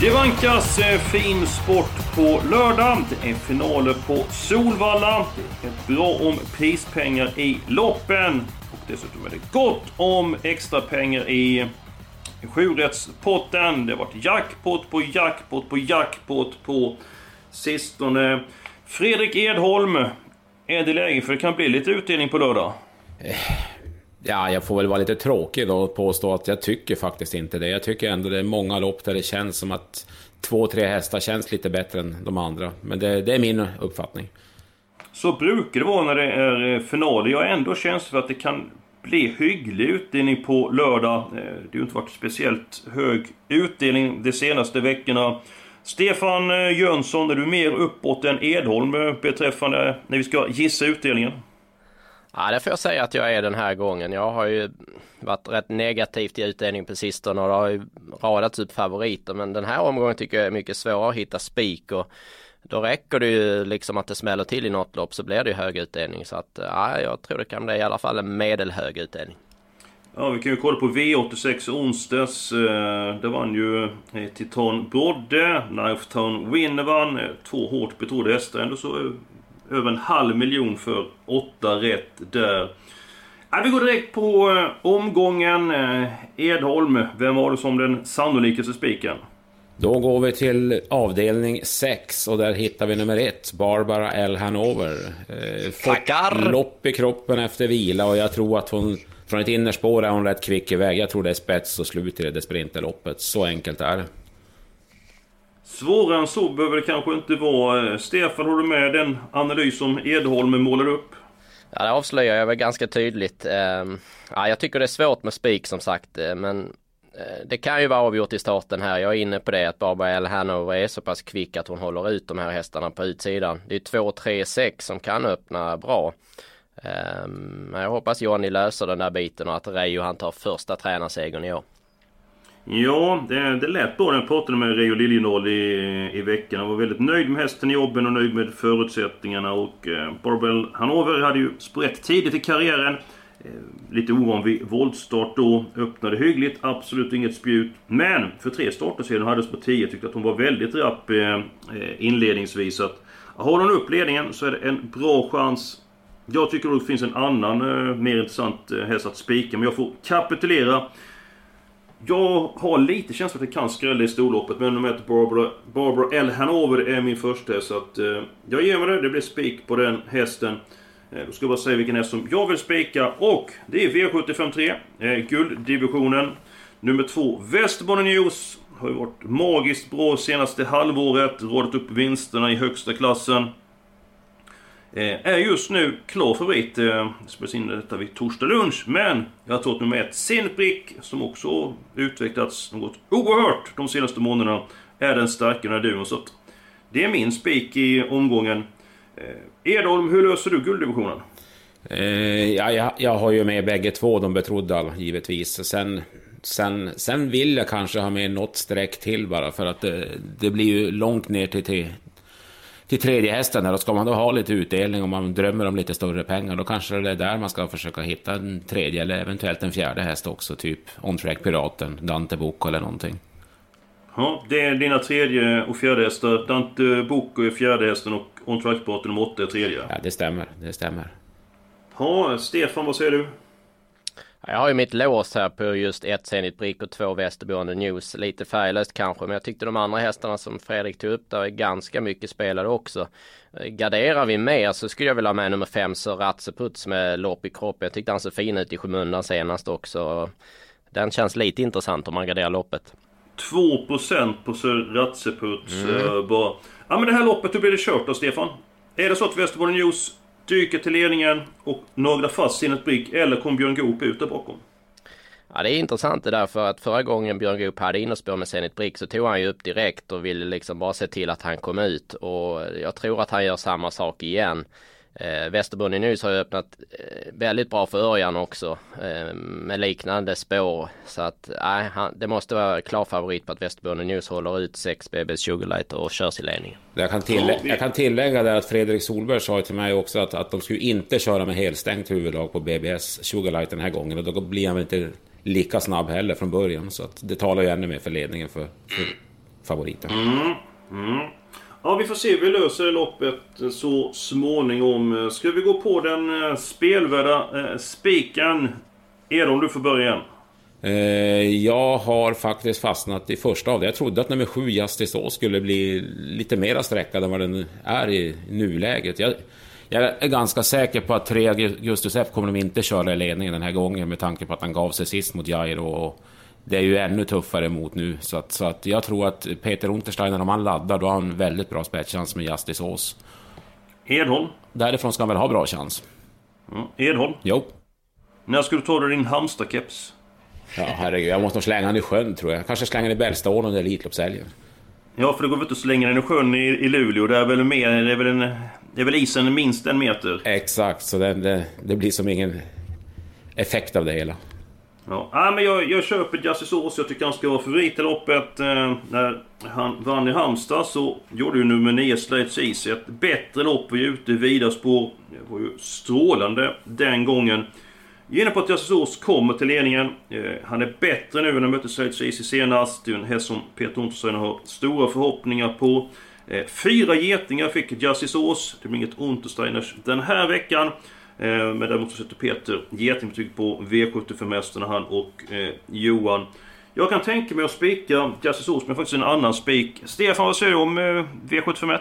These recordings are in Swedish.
Det vankas eh, fin sport på lördag. Det är finaler på Solvalla. Det är bra om prispengar i loppen. Och dessutom är det gott om extra pengar i sjurättspotten. Det har varit jackpot på jackpot på jackpot på sistone. Fredrik Edholm, är det läge för det kan bli lite utdelning på lördag? Eh, Ja, jag får väl vara lite tråkig då och påstå att jag tycker faktiskt inte det. Jag tycker ändå det är många lopp där det känns som att två, tre hästar känns lite bättre än de andra. Men det, det är min uppfattning. Så brukar det vara när det är eh, finaler. Jag har ändå känns för att det kan bli hygglig utdelning på lördag. Eh, det har ju inte varit speciellt hög utdelning de senaste veckorna. Stefan eh, Jönsson, är du mer uppåt än Edholm beträffande när vi ska gissa utdelningen? Ja, det får jag säga att jag är den här gången. Jag har ju varit rätt negativt i utdelning på sistone och det har ju radats upp favoriter. Men den här omgången tycker jag är mycket svårare att hitta spik och då räcker det ju liksom att det smäller till i något lopp så blir det ju hög utdelning. Så att ja, jag tror det kan bli i alla fall en medelhög utdelning. Ja, vi kan ju kolla på V86 onsdags. Eh, det vann ju eh, Titan Brodde, Knife Town Winner vann. Eh, två hårt betrodda hästar. Ändå så eh, över en halv miljon för åtta rätt där. Ja, vi går direkt på eh, omgången. Eh, Edholm, vem var det som den sannolikaste spiken? Då går vi till avdelning 6 och där hittar vi nummer 1, Barbara L. Hanover. Eh, Tackar! lopp i kroppen efter vila och jag tror att hon från ett innerspår är hon rätt kvick iväg. Jag tror det är spets och slut i det sprinterloppet. Så enkelt är det. Svårare än så behöver det kanske inte vara. Stefan, håller du med den analys som Edholm målar upp? Ja, det avslöjar jag väl ganska tydligt. Ehm, ja, jag tycker det är svårt med spik som sagt, eh, men eh, det kan ju vara avgjort i starten här. Jag är inne på det att Barbara L. Hanover är så pass kvick att hon håller ut de här hästarna på utsidan. Det är 2, 3, 6 som kan öppna bra. Men jag hoppas Johnny löser den där biten och att Reijo han tar första tränarsegern i år. Ja, det, det lät bra när jag pratade med Reijo Liljendahl i, i veckan. Han var väldigt nöjd med hästen i jobben och nöjd med förutsättningarna. Och eh, Barbel Hanover hade ju sprätt tidigt i karriären. Eh, lite ovan vid voltstart då. Öppnade hyggligt, absolut inget spjut. Men för tre starter sedan hade på 10 tyckte att hon var väldigt rapp eh, eh inledningsvis. Att, håller hon upp ledningen så är det en bra chans. Jag tycker det finns en annan eh, mer intressant eh, häst att spika, men jag får kapitulera. Jag har lite känsla att det kan skrälla i storloppet, men nummer ett Barbara, Barbara L. Hanover är min första häst. Så att, eh, jag ger mig det. Det blir spik på den hästen. Eh, då ska jag bara säga vilken häst som jag vill spika. Och det är V753. Eh, gulddivisionen. Nummer två, Västerbotten News. Har ju varit magiskt bra senaste halvåret. Radat upp vinsterna i högsta klassen. Eh, är just nu klar favorit. Eh, spelas in detta vid torsdag lunch. Men jag tror att nummer ett, Zenit som också utvecklats något oerhört de senaste månaderna, är den starkare duon. Så att det är min spik i omgången. Eh, Edholm, hur löser du gulddivisionen? Eh, ja, jag, jag har ju med bägge två, de betrodda givetvis. Sen, sen, sen vill jag kanske ha med något streck till bara för att det, det blir ju långt ner till, till, till tredje hästen. Och ska man då ha lite utdelning och man drömmer om lite större pengar, då kanske det är där man ska försöka hitta en tredje eller eventuellt en fjärde häst också. Typ On Track Piraten, Dante Bocco eller någonting. Ja, det är dina tredje och fjärde hästar. Dante Bocco är fjärde hästen och On Track Piraten nummer åtta är tredje. Ja, det stämmer. Det stämmer. Ja, Stefan, vad säger du? Jag har ju mitt lås här på just ett Zenit Brick och två Västerboende News. Lite färglöst kanske, men jag tyckte de andra hästarna som Fredrik tog upp där är ganska mycket spelade också. Garderar vi mer så skulle jag vilja ha med nummer fem så Ratseputs med lopp i kropp. Jag tyckte han såg fin ut i skymundan senast också. Den känns lite intressant om man garderar loppet. 2% på Sir Ratseputs mm. uh, bara. Ja men det här loppet, hur blir det kört då Stefan? Är det så att Västerbotten News dyker till ledningen och några fast sin Brick eller kom Björn Goop ut där bakom? Ja det är intressant det där för att förra gången Björn Goop hade innerspår med Zenit Brick så tog han ju upp direkt och ville liksom bara se till att han kom ut och jag tror att han gör samma sak igen. Eh, Västerbotten News har ju öppnat eh, väldigt bra för Örjan också eh, med liknande spår. Så att nej, han, det måste vara klar favorit på att Västerbotten News håller ut 6 BBs Sugarlight och körs i ledningen. Jag kan, tillä jag kan tillägga där att Fredrik Solberg sa till mig också att, att de skulle inte köra med helstängt huvudlag på BBS Sugarlight den här gången och då blir han väl inte lika snabb heller från början. Så att det talar ju ännu mer för ledningen för, för favoriten. Mm. Mm. Ja, vi får se hur vi löser loppet så småningom. Ska vi gå på den eh, spelvärda eh, spiken? Edom, du får börja igen. Eh, jag har faktiskt fastnat i första av det. Jag trodde att nummer sju, Justice All, skulle bli lite mera sträckad än vad den är i nuläget. Jag, jag är ganska säker på att tre Augustus F kommer de inte köra i ledningen den här gången med tanke på att han gav sig sist mot Jairo. Och det är ju ännu tuffare mot nu. Så att, så att jag tror att Peter Untersteiner, om han laddar, då har han väldigt bra spetschans med Justice Ås. Edholm? Därifrån ska han väl ha bra chans. Mm. Edholm? Jo. När ska du ta dig din Halmstad-keps? Ja, herregud. Jag måste nog slänga den i sjön, tror jag. Kanske slänga den i Bällstaån under Elitloppshelgen. Ja, för det går väl inte att slänga den i sjön i, i Luleå. Det är väl mer... Det är väl, en, det är väl isen minst en meter? Exakt, så det, det, det blir som ingen effekt av det hela. Ja, ah, men jag, jag köper Justice Ås. Jag tycker han ska vara favorit i loppet. Eh, när han vann i Halmstad så gjorde ju nummer 9 Slates Easy ett bättre lopp. Vi är ute i vida spår. Det var ju strålande den gången. Jag på att Justice Ås kommer till ledningen. Eh, han är bättre nu än när han mötte Slates Easy senast. Det är en häst som Peter Ontosson har stora förhoppningar på. Eh, fyra getingar fick Justice Ås. Det blir inget Untersteiners den här veckan. Eh, men däremot så sätter Peter getingbetyg på V75-hästarna han och eh, Johan. Jag kan tänka mig att spika Justice Osman faktiskt en annan spik. Stefan, vad säger du om eh, V751?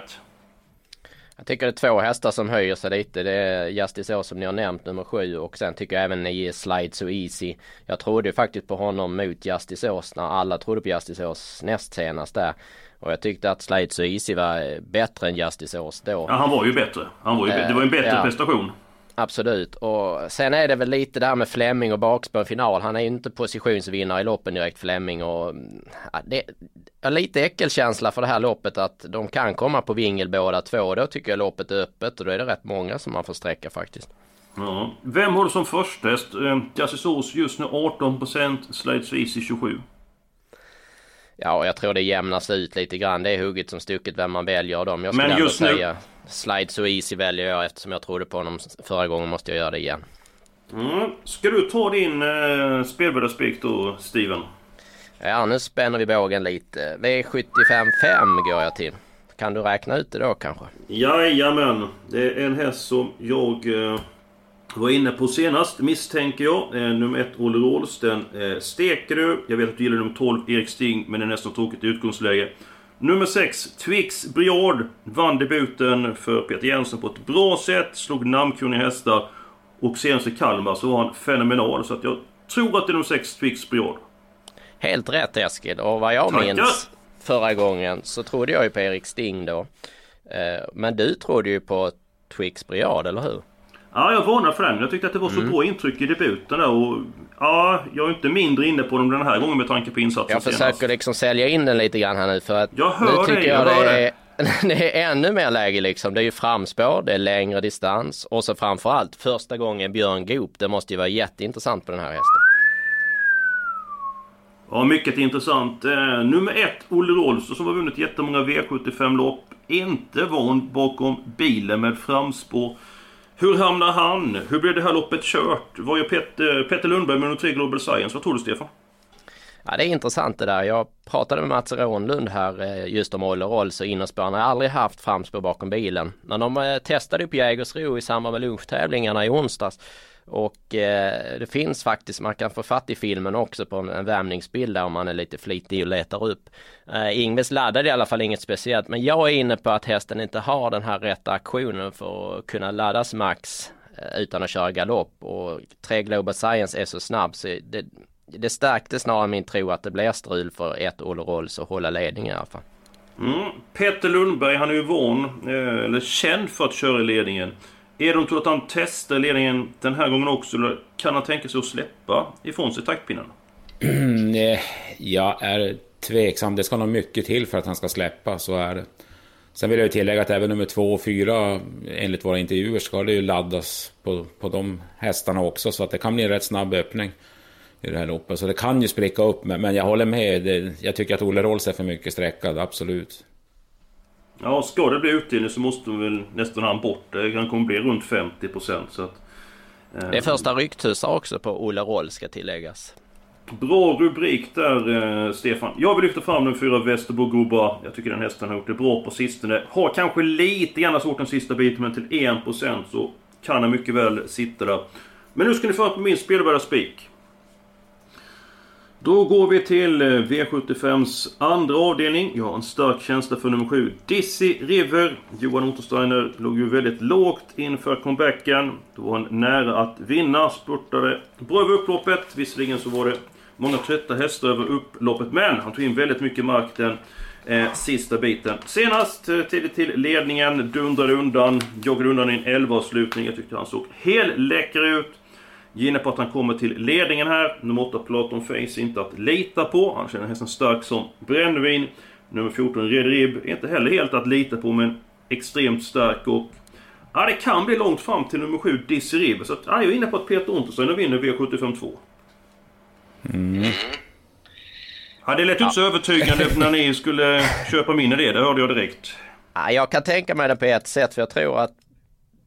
Jag tycker det är två hästar som höjer sig lite. Det är Justice Ås som ni har nämnt, nummer sju. Och sen tycker jag även i Slide So Easy. Jag trodde faktiskt på honom mot Justice Ås när alla trodde på Justice Ås näst senast där. Och jag tyckte att Slide So Easy var bättre än Justice Ås då. Ja, han var ju bättre. Han var ju, det var en bättre ja. prestation. Absolut. Och sen är det väl lite där med Flemming och bakspår final. Han är ju inte positionsvinnare i loppen direkt Flemming och ja, det är lite äckelkänsla för det här loppet att de kan komma på vingel båda två. Då tycker jag loppet är öppet och då är det rätt många som man får sträcka faktiskt. Ja. Vem har du som förstest? Eh, häst? Jassisos just nu 18% Slides i 27. Ja, jag tror det jämnas ut lite grann. Det är hugget som stucket vem man väljer av dem. Jag skulle Men just nu... säga Slide So Easy väljer jag eftersom jag trodde på honom förra gången måste jag göra det igen. Mm. Ska du ta din eh, spelbördarspik då, Steven? Ja, nu spänner vi bågen lite. V75 5 går jag till. Kan du räkna ut det då kanske? Jajamän. Det är en häst som jag eh, var inne på senast, misstänker jag. Eh, nummer 1, Olle Rolls. Den eh, steker du. Jag vet att du gillar nummer 12, Erik Sting, men det är nästan tråkigt utgångsläge. Nummer 6, Twix Briard. Vann debuten för Peter Jensen på ett bra sätt. Slog namnkunniga hästar. Och senast i Kalmar så var han fenomenal. Så att jag tror att det är nummer 6, Twix Briard. Helt rätt Eskil. Och vad jag Tackar. minns förra gången så trodde jag ju på Erik Sting då. Eh, men du trodde ju på Twix Briard, eller hur? Ja, jag varnar för den. Jag tyckte att det var så mm. bra intryck i debuten där och... Ja, jag är inte mindre inne på dem den här gången med tanke på insatsen Jag försöker senast. liksom sälja in den lite grann här nu för att... Jag hör nu tycker det, jag, jag det är, det är ännu mer läge liksom. Det är ju framspår, det är längre distans och så framförallt första gången Björn Goop. Det måste ju vara jätteintressant på den här hästen. Ja, mycket intressant. Eh, nummer ett, Olle Rolfs, som har vunnit jättemånga V75-lopp. Inte van bakom bilen med framspår. Hur hamnar han? Hur blir det här loppet kört? Vad gör Peter, Peter Lundberg med de tre Global Science? Vad tror du Stefan? Ja, det är intressant det där. Jag pratade med Mats Rånlund här eh, just om Olle Rolls och innerspåren. Har aldrig haft framspår bakom bilen. Men de eh, testade på Jägersro i samband med lunchtävlingarna i onsdags och eh, det finns faktiskt, man kan få fatt i filmen också på en, en värmningsbild där om man är lite flitig och letar upp. Eh, Ingves laddade i alla fall inget speciellt men jag är inne på att hästen inte har den här rätta aktionen för att kunna laddas max eh, utan att köra galopp och 3 Global Science är så snabb så det, det stärkte snarare min tro att det blir strul för ett Olle Rolls att hålla ledningen i alla fall. Mm. Peter Lundberg, han är ju van, eh, eller känd för att köra i ledningen. Edholm tror att han testar ledningen den här gången också, eller kan han tänka sig att släppa ifrån sig taktpinnen? Mm, jag är tveksam. Det ska nog mycket till för att han ska släppa, så är det. Sen vill jag ju tillägga att även nummer två och fyra, enligt våra intervjuer, ska det ju laddas på, på de hästarna också. Så att det kan bli en rätt snabb öppning i det här loppet. Så det kan ju spricka upp, men jag håller med. Det, jag tycker att Olle Rolls är för mycket sträckad, absolut. Ja, ska det bli utdelning så måste väl nästan han bort det. Han kommer bli runt 50% så att... Eh, det är första rycktussar också på Olle Roll ska tilläggas. Bra rubrik där eh, Stefan. Jag vill lyfta fram den fyra Västerbo. Jag tycker den hästen har gjort det bra på sistone. Har kanske lite grann svårt den sista biten men till 1% så kan han mycket väl sitta där. Men nu ska ni få på min spelvärda spik. Då går vi till eh, V75s andra avdelning. Jag har en stark känsla för nummer 7, Dizzy River. Johan Ottersteiner låg ju väldigt lågt inför comebacken. Då var han nära att vinna, spurtade bra över upploppet. Visserligen så var det många trötta hästar över upploppet, men han tog in väldigt mycket mark den eh, sista biten. Senast eh, tidigt till ledningen, dundrade undan, joggade undan i en 11 avslutning. Jag tyckte han såg helt läcker ut. Gina på att han kommer till ledningen här. Nummer 8 Platon Face inte att lita på. Han känner hästen stark som brännvin. Nummer 14 Red Rib inte heller helt att lita på men extremt stark och... Ja, det kan bli långt fram till nummer 7 Dizzy. Så att, ja, jag är inne på att Peter Untersteiner vinner V75 2. Mm. Ja, det lät ju inte så övertygande när ni skulle köpa min idé. Det hörde jag direkt. Ja, jag kan tänka mig det på ett sätt för jag tror att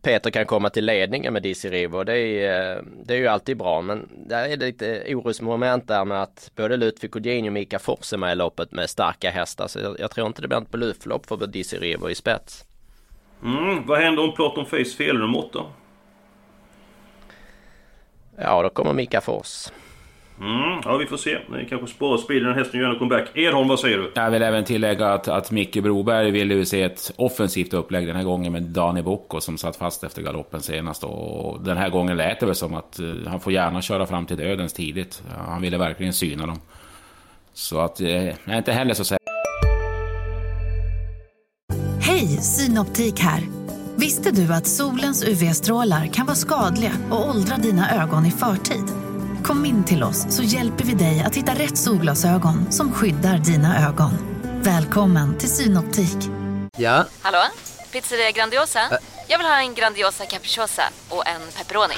Peter kan komma till ledningen med Dizzy Rivo. Det är, eh, det är ju alltid bra men där är det lite orosmoment där med att både Ludvig Kodjin och Mika Fors är med i loppet med starka hästar. Så jag, jag tror inte det blir ett blufflopp för Dizzy Rivo i spets. Mm, vad händer om Platon Face felar nummer 8? Ja, då kommer Mika Fors. Mm, ja, vi får se. Det kanske sparar speeden när hästen gör en comeback. Edholm, vad säger du? Jag vill även tillägga att, att Micke Broberg ville ju se ett offensivt upplägg den här gången med Dani Bocco som satt fast efter galoppen senast. Och den här gången lät det väl som att uh, han får gärna köra fram till dödens tidigt. Han ville verkligen syna dem. Så att uh, jag är inte heller så säker. Hej, Synoptik här. Visste du att solens UV-strålar kan vara skadliga och åldra dina ögon i förtid? Kom in till oss så hjälper vi dig att hitta rätt solglasögon som skyddar dina ögon. Välkommen till Synoptik. Ja? Hallå? Pizzeria Grandiosa? Ä Jag vill ha en Grandiosa capriciosa och en pepperoni.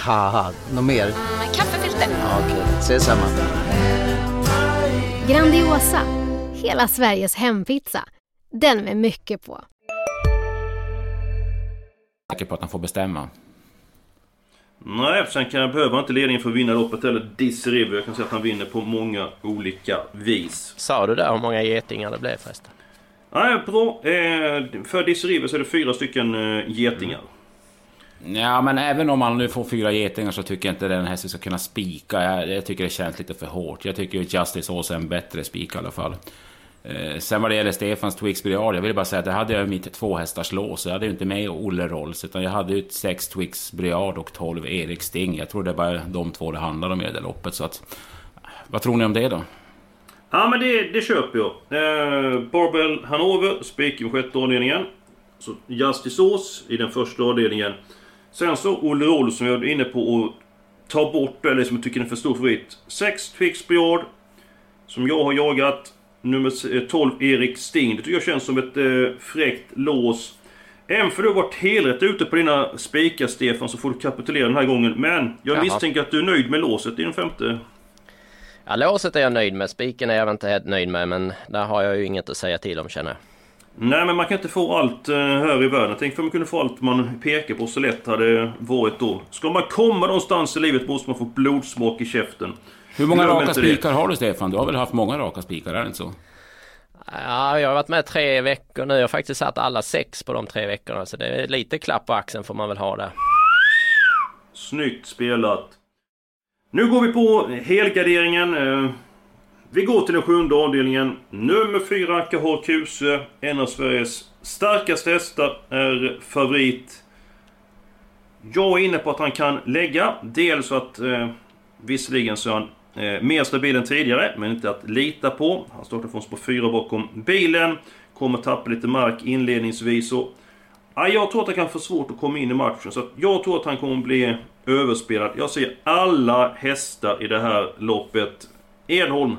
något mer? Mm, en kaffefilter. Ja, Okej, okay. ses samma. Grandiosa, hela Sveriges hempizza. Den med mycket på. Säker på att han får bestämma. Nej, sen kan jag behöva inte ledningen för att vinna loppet eller Dizzy River. Jag kan säga att han vinner på många olika vis. Sa du där hur många getingar det blev förresten? Nej, bra. Eh, för River så är det fyra stycken eh, getingar. Mm. Ja, men även om man nu får fyra getingar så tycker jag inte den här ska kunna spika. Jag, jag, tycker det känns lite för hårt. Jag tycker Justice Åsa är en bättre spik i alla fall. Eh, sen vad det gäller Stefans Twix Briard, jag vill bara säga att jag hade jag mitt tvåhästarslås. Jag hade ju inte med Olle Rolls, utan jag hade ju sex Twix Briard och 12 Erik Sting. Jag tror det var de två det handlade om i det loppet. Så att, vad tror ni om det då? Ja men det, det köper jag. Eh, Barbell Hanover, spik i sjätte avdelningen. Så Justice Ås i den första avdelningen. Sen så Olle Rolls som jag är inne på att ta bort, eller som jag tycker är en för stor favorit. 6 Twix Briard. Som jag har jagat. Nummer 12, Erik Sting. Det tycker jag känns som ett eh, fräckt lås. Även för du har varit helrätt ute på dina spikar Stefan, så får du kapitulera den här gången. Men jag Jaha. misstänker att du är nöjd med låset i den femte. Ja, låset är jag nöjd med. Spiken är jag inte helt nöjd med, men där har jag ju inget att säga till om känner jag. Nej, men man kan inte få allt uh, här i världen. Tänk om man kunde få allt man pekar på så lätt hade varit då. Ska man komma någonstans i livet måste man få blodsmak i käften. Hur många raka spikar har du Stefan? Du har väl haft många raka spikar, är det inte så? Ja, jag har varit med tre veckor nu. Jag har faktiskt satt alla sex på de tre veckorna. Så det är lite klapp på axeln får man väl ha där. Snyggt spelat. Nu går vi på helgarderingen. Eh, vi går till den sjunde avdelningen. Nummer fyra, Kahor Kuse. En av Sveriges starkaste hästar. Är favorit. Jag är inne på att han kan lägga. Dels att... Eh, visserligen så är han Eh, mer stabil än tidigare, men inte att lita på. Han startar från spår 4 bakom bilen. Kommer tappa lite mark inledningsvis och... Ja, jag tror att han kan få svårt att komma in i matchen. Så jag tror att han kommer att bli överspelad. Jag ser alla hästar i det här loppet. Edholm.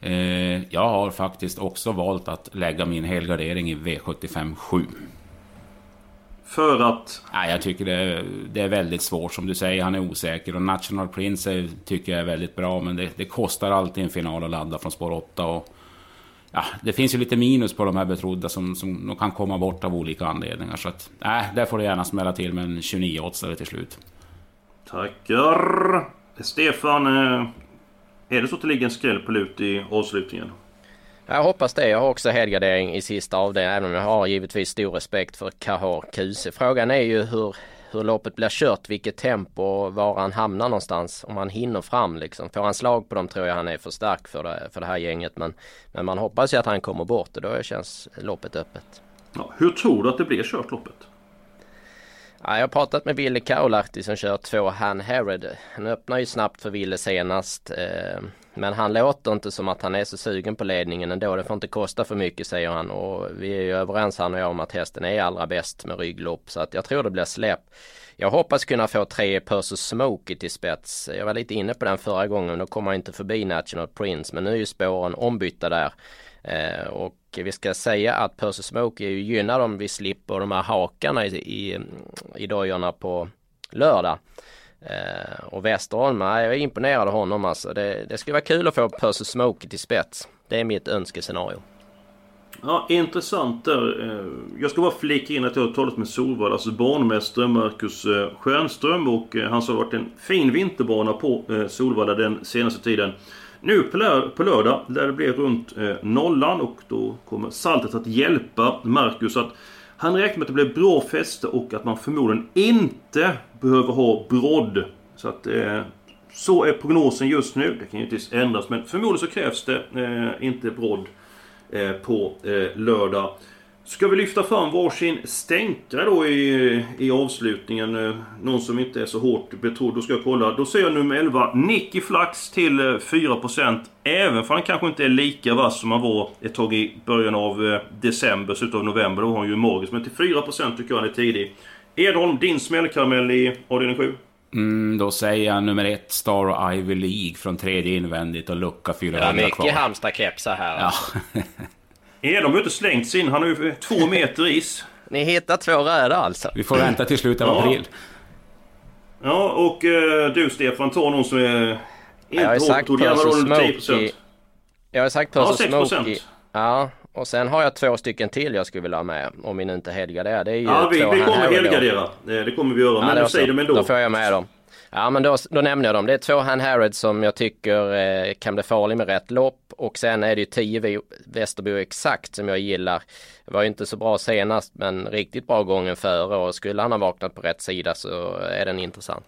Eh, jag har faktiskt också valt att lägga min helgardering i V75 7. För att? Nej, jag tycker det, det, är väldigt svårt. Som du säger, han är osäker. Och National Prince är, tycker jag är väldigt bra. Men det, det, kostar alltid en final att ladda från spår 8. Och, ja, det finns ju lite minus på de här betrodda som, som de kan komma bort av olika anledningar. Så att, nej, där får det gärna smälla till med en 29-åtsare till slut. Tackar! Stefan, eh, är det så att det ligger en skräll på lut i avslutningen? Jag hoppas det. Jag har också helgardering i sista avdelningen även om jag har givetvis stor respekt för Kahar Kuse. Frågan är ju hur, hur loppet blir kört, vilket tempo och var han hamnar någonstans. Om han hinner fram liksom. Får han slag på dem tror jag han är för stark för det, för det här gänget. Men, men man hoppas ju att han kommer bort och då känns loppet öppet. Ja, hur tror du att det blir kört loppet? Ja, jag har pratat med Ville Kaulahti som kör två Han Herod. Han öppnar ju snabbt för Ville senast. Eh, men han låter inte som att han är så sugen på ledningen ändå. Det får inte kosta för mycket säger han. Och vi är ju överens han och jag om att hästen är allra bäst med rygglopp. Så att jag tror det blir släpp. Jag hoppas kunna få tre Percy Smokey till spets. Jag var lite inne på den förra gången. Då kommer jag inte förbi National Prince. Men nu är ju spåren ombytta där. Eh, och vi ska säga att Percy Smokey är ju gynnad om vi slipper de här hakarna i, i, i dojorna på lördag. Eh, och Westerholm, jag är imponerad av honom alltså. Det, det skulle vara kul att få Percy Smoke till spets. Det är mitt önskescenario. Ja, intressant där. Eh, jag ska bara flika in att jag har talat med Solvall, alltså banmästare Marcus eh, Stjernström och eh, han sa att det varit en fin vinterbana på Solvalla den senaste tiden. Nu på lördag lär det bli runt nollan och då kommer saltet att hjälpa Marcus. Att han räknar med att det blir bra fäste och att man förmodligen inte behöver ha brodd. Så att eh, så är prognosen just nu. Det kan ju inte ändras men förmodligen så krävs det eh, inte brodd eh, på eh, lördag. Ska vi lyfta fram varsin stänkare då i, i avslutningen? Eh, någon som inte är så hårt betrodd. Då ska jag kolla. Då säger jag nummer 11, Nicky Flax till 4%. Eh, Även för han kanske inte är lika vass som han var ett tag i början av eh, december, slutet av november. Då var han ju magisk. Men till 4% tycker jag han är tidig. Edholm, din smällkaramell i avdelning 7? Mm, då säger jag nummer ett, Star Ivy League från tredje invändigt och lucka 400 kvar. Ja, mycket Halmstad-kepsar här. Ja. Edholm har ju inte slängt sin. Han har ju två meter is. Ni hittar två röda alltså? Vi får vänta till slutet av ja. april. Ja, och uh, du Stefan, ta någon som är... Inte jag har sagt Percy Smokey. Jag har sagt Percy ja, Smokey. Ja, och sen har jag två stycken till jag skulle vilja ha med. Om vi nu inte helgarderar. Det är ju ja, vi, vi kommer helgardera. Det kommer vi göra. Men ja, du säger dem ändå. Då får jag med dem. Ja men då, då nämner jag dem. Det är två Han Harrod som jag tycker eh, kan bli farlig med rätt lopp. Och sen är det ju 10 Västerbo exakt som jag gillar. Det var ju inte så bra senast men riktigt bra gången före och skulle han ha vaknat på rätt sida så är den intressant.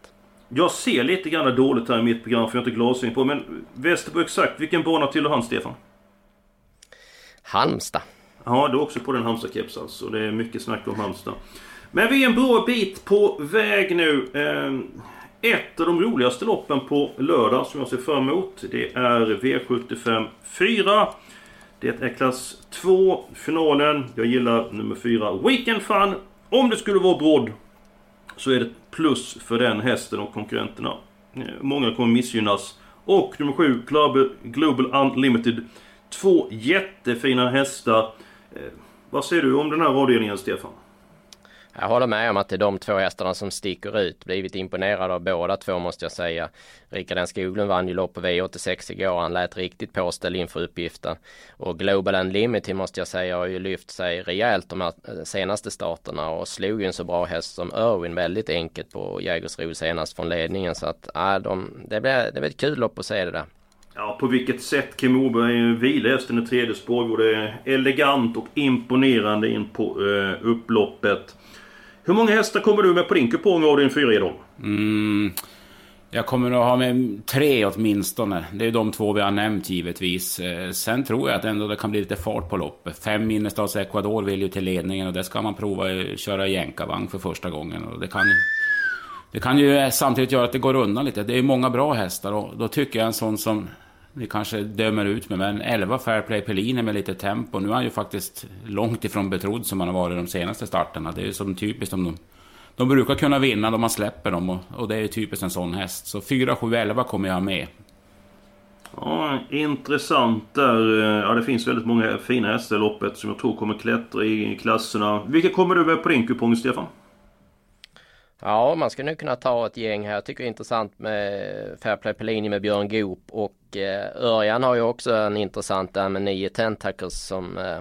Jag ser lite grann dåligt här i mitt program för jag har inte glasögon på. Men Västerbo exakt, vilken bana tillhör han Stefan? Halmstad. Ja, du är också på den Halmstad-keps alltså. Det är mycket snack om Halmstad. Men vi är en bra bit på väg nu. Eh, ett av de roligaste loppen på lördag som jag ser fram emot. Det är V75 4. Det är klass 2, finalen. Jag gillar nummer 4, Weekend Fun. Om det skulle vara brodd så är det plus för den hästen och konkurrenterna. Eh, många kommer missgynnas. Och nummer 7, Global Unlimited. Två jättefina hästar. Eh, vad säger du om den här avdelningen, Stefan? Jag håller med om att det är de två hästarna som sticker ut. Blivit imponerad av båda två måste jag säga. Rickard N Skoglund vann ju lopp på V86 igår. Han lät riktigt påställd inför uppgiften. Och Global Unlimited måste jag säga har ju lyft sig rejält de här eh, senaste starterna och slog ju en så bra häst som Irwin väldigt enkelt på Jägersro senast från ledningen. Så att äh, de, det, blir, det blir ett kul lopp att se det där. Ja, på vilket sätt Kim Oberg vilar hästen i tredje spår. är elegant och imponerande in på eh, upploppet. Hur många hästar kommer du med på din kupong av din fyra Mm, jag kommer att ha med tre åtminstone. Det är de två vi har nämnt givetvis. Eh, sen tror jag att ändå det kan bli lite fart på loppet. Fem innerstads-Ecuador vill ju till ledningen och det ska man prova att köra jänkarvagn för första gången. Och det kan, det kan ju samtidigt göra att det går undan lite. Det är många bra hästar och då tycker jag en sån som ni kanske dömer ut mig, men 11 Fairplay Pelini med lite tempo. Nu är han ju faktiskt långt ifrån betrodd som han har varit de senaste starterna. Det är ju som typiskt om de... De brukar kunna vinna om man släpper dem och, och det är ju typiskt en sån häst. Så 4, 7, 11 kommer jag med. Ja, intressant där. Ja, det finns väldigt många fina hästar i loppet som jag tror kommer klättra i klasserna. Vilka kommer du med på din kupong, Stefan? Ja, man skulle nu kunna ta ett gäng här. Jag tycker det är intressant med Fairplay Pellini med Björn Goop och eh, Örjan har ju också en intressant där med nio Tentacles som eh,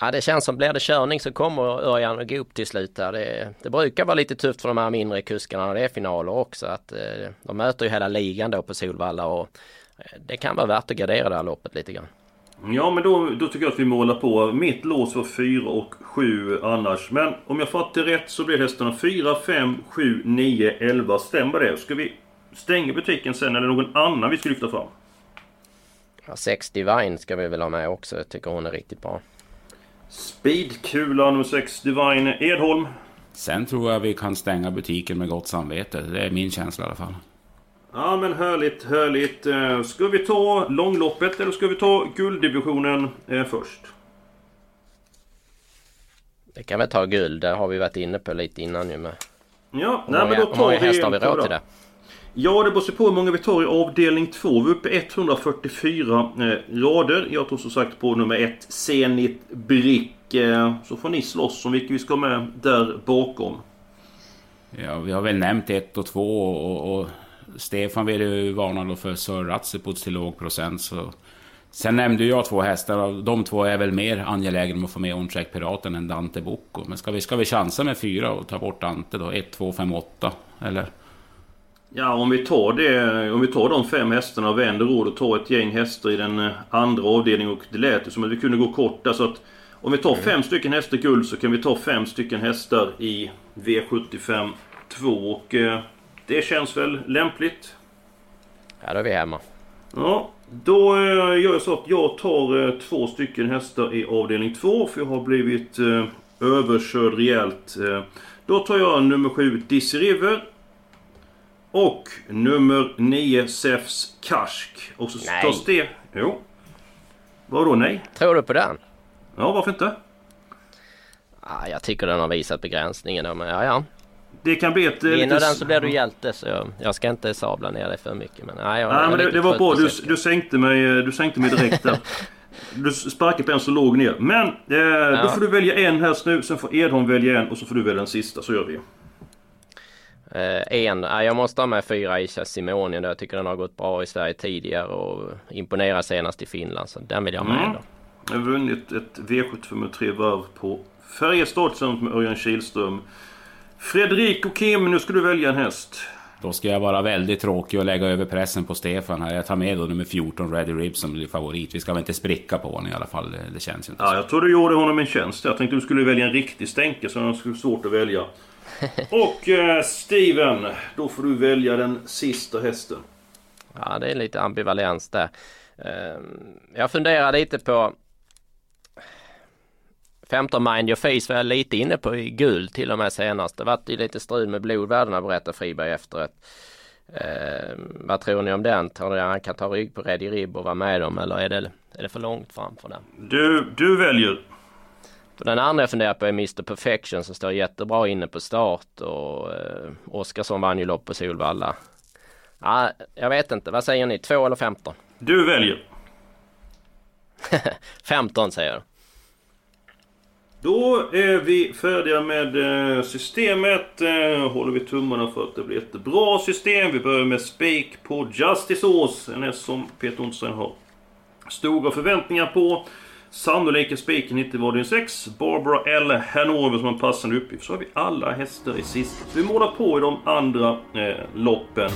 Ja det känns som blir det körning så kommer Örjan och Goop till slut där. Det, det, brukar vara lite tufft för de här mindre kuskarna när det är finaler också. Att, eh, de möter ju hela ligan då på Solvalla och eh, det kan vara värt att gardera det här loppet lite grann. Ja men då, då tycker jag att vi målar på. Mitt lås var 4 och 7 annars. Men om jag fattar rätt så blir hästarna 4, 5, 7, 9, 11. Stämmer det? Ska vi stänga butiken sen eller någon annan vi ska lyfta fram? Ja, 6 Divine ska vi väl ha med också. Jag tycker hon är riktigt bra. Speedkula nummer 6 Divine Edholm. Sen tror jag vi kan stänga butiken med gott samvete. Det är min känsla i alla fall. Ja men härligt, härligt. Eh, ska vi ta långloppet eller ska vi ta gulddivisionen eh, först? Det kan vi ta guld, det har vi varit inne på lite innan ju med. Ja, nej, men då tar många hästar vi råd till det? Ja, det beror på hur många vi tar i avdelning 2. Vi är uppe 144 eh, rader. Jag tror som sagt på nummer 1, Zenit Brick. Eh, så får ni slåss om vilka vi ska med där bakom. Ja, vi har väl nämnt 1 och 2 och, och Stefan ville ju varna då för Sir Ratsiputs till låg procent. Så. Sen nämnde jag två hästar och de två är väl mer angelägna om att få med Oncheck Piraten än Dante Bocco. Men ska vi, ska vi chansa med fyra och ta bort Dante då? 1, 2, 5, 8? Eller? Ja, om vi tar det, om vi tar de fem hästarna och vänder råd och tar ett gäng hästar i den andra avdelningen och det lät ju som att vi kunde gå kort där så att om vi tar mm. fem stycken hästar guld så kan vi ta fem stycken hästar i V75 2 och eh, det känns väl lämpligt? Ja, då är vi hemma. Ja, då eh, gör jag så att jag tar eh, två stycken hästar i avdelning 2 för jag har blivit eh, överkörd rejält. Då tar jag nummer 7 Dizzy River. Och nummer 9 Zephs Karsk. Och så nej. tas det... Jo. Vadå nej? Tror du på den? Ja, varför inte? Ah, jag tycker den har visat begränsningen men ja, ja. Det kan bli ett... Eh, Vinner den så blir du hjälte så jag, jag ska inte sabla ner dig för mycket. Men, nej, jag, nej, men det, det var bra. Du, du, sänkte mig, eh, du sänkte mig direkt där. Du sparkade på en som låg ner. Men eh, ja. då får du välja en häst nu. Sen får Edholm välja en och så får du välja den sista. Så gör vi. Eh, en, eh, jag måste ha med fyra Isha Simonian. Jag tycker den har gått bra i Sverige tidigare och imponerat senast i Finland. Så den vill jag ha med mm. då. Jag har vunnit ett V75 med tre varv på Färjestad tillsammans med Örjan Kihlström. Fredrik och Kim, nu ska du välja en häst. Då ska jag vara väldigt tråkig och lägga över pressen på Stefan här. Jag tar med då nummer 14, Ready Rib som blir favorit. Vi ska väl inte spricka på honom i alla fall. Det, känns ju inte Ja, så. jag tror du gjorde honom en tjänst. Jag tänkte du skulle välja en riktig stänke så det skulle svårt att välja. Och eh, Steven, då får du välja den sista hästen. Ja, det är lite ambivalens där. Eh, jag funderar lite på 15 Mind Your Face var jag lite inne på i guld till och med senast. Det vart ju lite strul med blodvärdena berättar Friberg efteråt. Eh, vad tror ni om den? Tror ni han kan ta rygg på Ready Rib och vara med dem eller är det, är det för långt fram för den? Du, du väljer. För den andra jag funderar på är Mr Perfection som står jättebra inne på start och eh, Oskarsson vann ju lopp på Solvalla. Ja, jag vet inte, vad säger ni? 2 eller 15? Du väljer. 15 säger jag. Då är vi färdiga med eh, systemet. Eh, håller vi tummarna för att det blir ett bra system. Vi börjar med Spake på Justice Ås. En häst som Peter Ondström har stora förväntningar på. Sannolika spiken hit i 6. Barbara L. Hanover som en passande uppgift. Så har vi alla hästar i sista. Så vi målar på i de andra eh, loppen.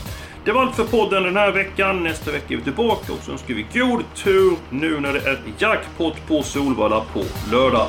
Det var allt för podden den här veckan. Nästa vecka är vi tillbaka och så önskar vi god tur nu när det är jackpot på Solvalla på lördag.